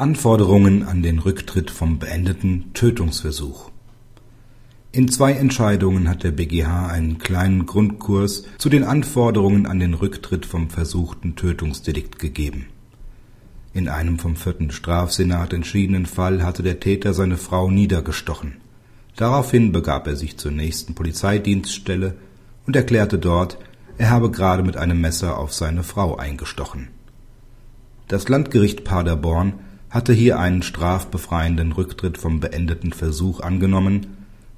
Anforderungen an den Rücktritt vom beendeten Tötungsversuch In zwei Entscheidungen hat der BgH einen kleinen Grundkurs zu den Anforderungen an den Rücktritt vom versuchten Tötungsdelikt gegeben. In einem vom vierten Strafsenat entschiedenen Fall hatte der Täter seine Frau niedergestochen. Daraufhin begab er sich zur nächsten Polizeidienststelle und erklärte dort, er habe gerade mit einem Messer auf seine Frau eingestochen. Das Landgericht Paderborn hatte hier einen strafbefreienden Rücktritt vom beendeten Versuch angenommen,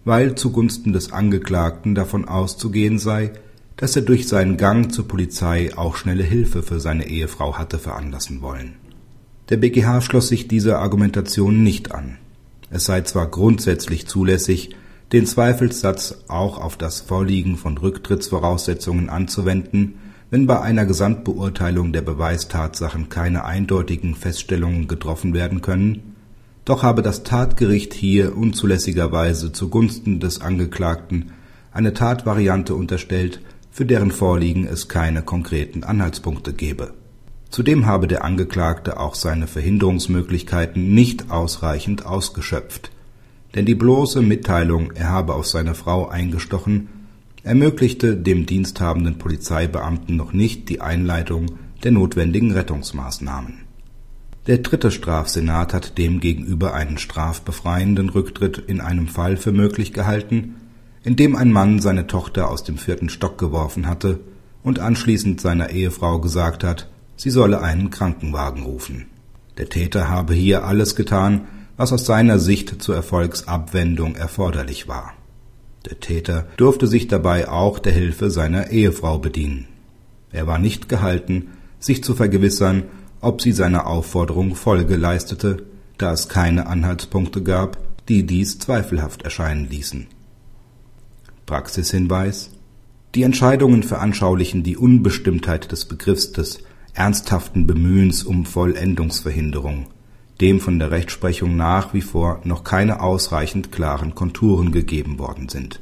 weil zugunsten des Angeklagten davon auszugehen sei, dass er durch seinen Gang zur Polizei auch schnelle Hilfe für seine Ehefrau hatte veranlassen wollen. Der BgH schloss sich dieser Argumentation nicht an. Es sei zwar grundsätzlich zulässig, den Zweifelssatz auch auf das Vorliegen von Rücktrittsvoraussetzungen anzuwenden, wenn bei einer Gesamtbeurteilung der Beweistatsachen keine eindeutigen Feststellungen getroffen werden können, doch habe das Tatgericht hier unzulässigerweise zugunsten des Angeklagten eine Tatvariante unterstellt, für deren Vorliegen es keine konkreten Anhaltspunkte gebe. Zudem habe der Angeklagte auch seine Verhinderungsmöglichkeiten nicht ausreichend ausgeschöpft, denn die bloße Mitteilung, er habe auf seine Frau eingestochen, ermöglichte dem diensthabenden Polizeibeamten noch nicht die Einleitung der notwendigen Rettungsmaßnahmen. Der dritte Strafsenat hat demgegenüber einen strafbefreienden Rücktritt in einem Fall für möglich gehalten, in dem ein Mann seine Tochter aus dem vierten Stock geworfen hatte und anschließend seiner Ehefrau gesagt hat, sie solle einen Krankenwagen rufen. Der Täter habe hier alles getan, was aus seiner Sicht zur Erfolgsabwendung erforderlich war. Der Täter durfte sich dabei auch der Hilfe seiner Ehefrau bedienen. Er war nicht gehalten, sich zu vergewissern, ob sie seiner Aufforderung Folge leistete, da es keine Anhaltspunkte gab, die dies zweifelhaft erscheinen ließen. Praxishinweis Die Entscheidungen veranschaulichen die Unbestimmtheit des Begriffs des ernsthaften Bemühens um Vollendungsverhinderung, dem von der Rechtsprechung nach wie vor noch keine ausreichend klaren Konturen gegeben worden sind